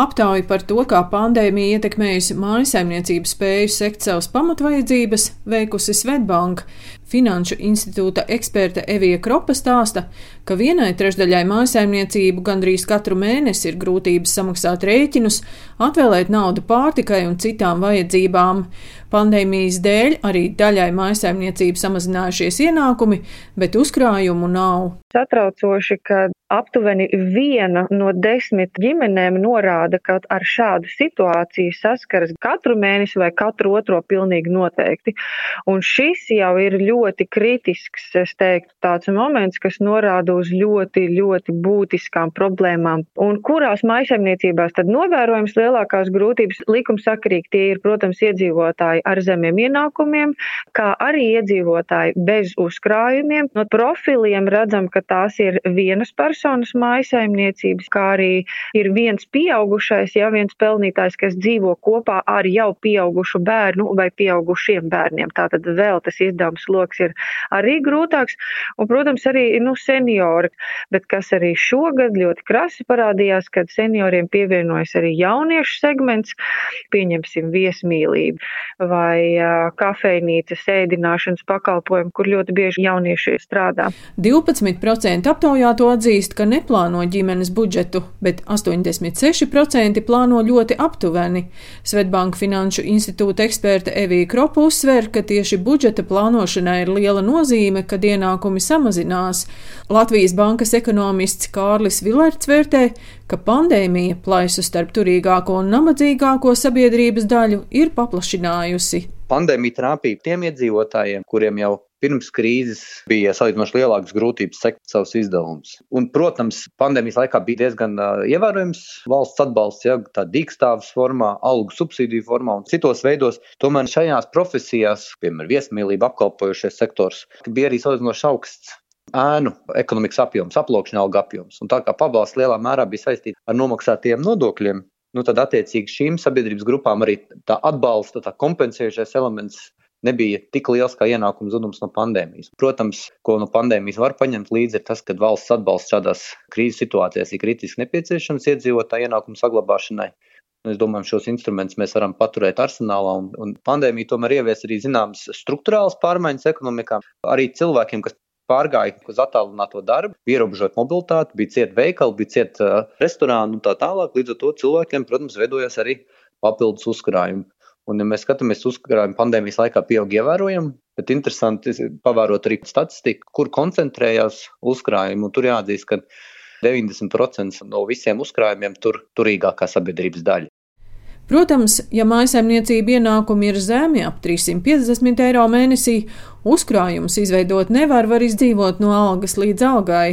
Aptauja par to, kā pandēmija ietekmējusi mājasaimniecības spēju sekt savas pamatvajadzības, veikusi Svetbanka. Finanšu institūta eksperte Evija Kropa stāsta, ka vienai trešdaļai mājasaimniecību gandrīz katru mēnesi ir grūtības samaksāt rēķinus, atvēlēt naudu pārtikai un citām vajadzībām. Pandēmijas dēļ arī daļai mājasaimniecību samazinājušies ienākumi, bet uzkrājumu nav. Satraucoši, ka aptuveni viena no desmit ģimenēm norāda, ka ar šādu situāciju saskaras katru mēnesi vai katru otro pilnīgi noteikti. Un šis jau ir ļoti kritisks, es teiktu, tāds moments, kas norāda uz ļoti, ļoti būtiskām problēmām. Un kurās maisaimniecībās tad novērojams lielākās grūtības likumsakarīgi tie ir, protams, iedzīvotāji ar zemiem ienākumiem, kā arī iedzīvotāji bez uzkrājumiem. No profiliem redzam, ka tās ir vienas personas mājasaimniecības, kā arī ir viens pieaugušais, ja viens pelnītājs, kas dzīvo kopā ar jau pieaugušu bērnu vai pieaugušiem bērniem. Tātad vēl tas izdevums loks ir arī grūtāks. Un, protams, arī nu, seniori, bet kas arī šogad ļoti krasi parādījās, kad senioriem pievienojas arī jauniešu segments, pieņemsim viesmīlību vai kafejnīcas ēdināšanas pakalpojumu, kur ļoti bieži jaunieši strādā. 12% aptaujāto atzīst, ka neplāno ģimenes budžetu, bet 86% plāno ļoti aptuveni. Svetbanka Finanšu institūta eksperte Evija Kropa uzsver, ka tieši budžeta plānošanai ir liela nozīme, kad ienākumi samazinās. Latvijas bankas ekonomists Kārlis Vilerts vērtē, ka pandēmija plaisu starp turīgāko un nabadzīgāko sabiedrības daļu ir paplašinājusi. Pandēmija trāpīja tiem iedzīvotājiem, kuriem jau pirms krīzes bija salīdzinoši lielākas grūtības sekt savus izdevumus. Un, protams, pandēmijas laikā bija diezgan uh, ievērojams valsts atbalsts, ja tā dīkstāvs formā, algu subsīdiju formā un citos veidos. Tomēr šajās profesijās, piemēram, viesmīlība apkalpojošais sektors, bija arī salīdzinoši augsts ēnu ekonomikas apjoms, aploksņa alga apjoms. Un tā kā pabalsts lielā mērā bija saistīts ar nomaksātiem nodokļiem, nu tad attiecīgi šīm sabiedrības grupām arī tā atbalsta, tā kompensējušais elements nebija tik liels kā ienākuma zudums no pandēmijas. Protams, ko no pandēmijas var paņemt līdzi, ir tas, ka valsts atbalsts šādās krīzes situācijās ir kritiski nepieciešams iedzīvotāju ienākumu saglabāšanai. Es domāju, šos instrumentus mēs varam paturēt arsenālā, un, un pandēmija tomēr ievies arī zināmas struktūrāls pārmaiņas ekonomikā. Arī cilvēkiem, kas pārgāja uz attālināto darbu, ierobežot mobilitāti, bija cieta veikali, bija cieta restorāni un tā tālāk. Līdz ar to cilvēkiem, protams, veidojas arī papildus uzkrājumi. Un, ja mēs skatāmies uzkrājumu pandēmijas laikā, pieaug ievērojami, bet interesanti pavērot arī statistiku, kur koncentrējās uzkrājumi. Tur jāatzīst, ka 90% no visiem uzkrājumiem tur turīgākā sabiedrības daļa. Protams, ja mājsaimniecība ienākumi ir zemi ap 350 eiro mēnesī, uzkrājumus izveidot nevar, var izdzīvot no algas līdz algai.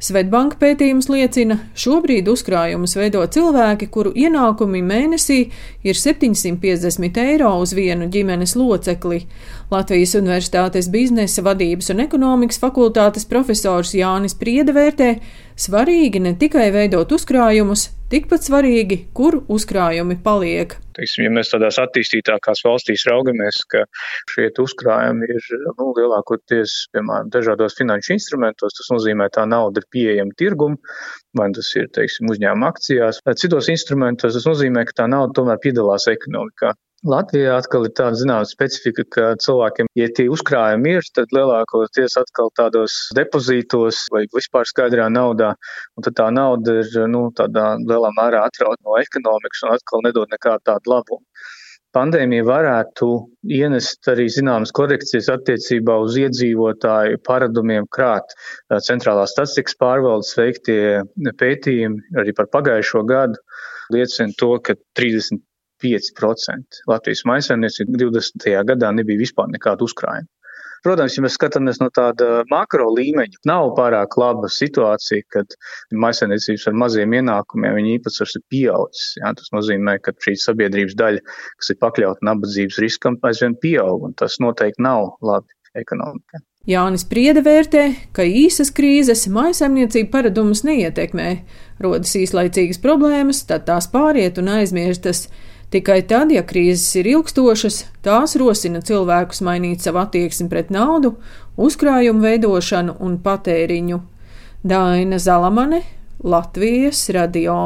Svetbanka pētījums liecina, šobrīd uzkrājumus veido cilvēki, kuru ienākumi mēnesī ir 750 eiro uz vienu ģimenes locekli. Latvijas Universitātes biznesa vadības un ekonomikas fakultātes profesors Jānis Priede vērtē, svarīgi ne tikai veidot uzkrājumus, tikpat svarīgi, kur uzkrājumi paliek. Teiksim, ja mēs tādās attīstītākās valstīs raugamies, ka šie uzkrājumi ir nu, lielākoties, piemēram, dažādos finanšu instrumentos, tas nozīmē, tā nauda ir pieejama tirgumu, vai tas ir, teiksim, uzņēmuma akcijās. Citos instrumentos tas nozīmē, ka tā nauda tomēr piedalās ekonomikā. Latvijā atkal ir tāda zināma specifika, ka cilvēkiem, ja tie uzkrājumi ir, tad lielākoties atkal tādos depozītos vai vispār skaidrā naudā, un tad tā nauda ir, nu, tādā lielā mērā atrauta no ekonomikas un atkal nedod nekādu tādu labumu. Pandēmija varētu ienest arī zināmas korekcijas attiecībā uz iedzīvotāju paradumiem krāt. Centrālās statistikas pārvaldes veiktie pētījumi arī par pagājušo gadu liecina to, ka 30 5%. Latvijas maisaimniecība 20. gadā nebija vispār nekāda uzkrājuma. Protams, ja mēs skatāmies no tāda makro līmeņa, nav pārāk laba situācija, kad maisainiecības ar maziem ienākumiem viņa īpatsvars ir pieaudzis. Jā, tas nozīmē, ka šī sabiedrības daļa, kas ir pakļauta nabadzības riskam, aizvien pieaug, un tas noteikti nav labi ekonomikai. Jānis Priede vērtē, ka īsas krīzes maisaimniecību paradumus neietekmē. Rodas īslaicīgas problēmas, tad tās pāriet un aizmirstas. Tikai tad, ja krīzes ir ilgstošas, tās rosina cilvēkus mainīt savu attieksmi pret naudu, uzkrājumu veidošanu un patēriņu. Daina Zalamane, Latvijas radio.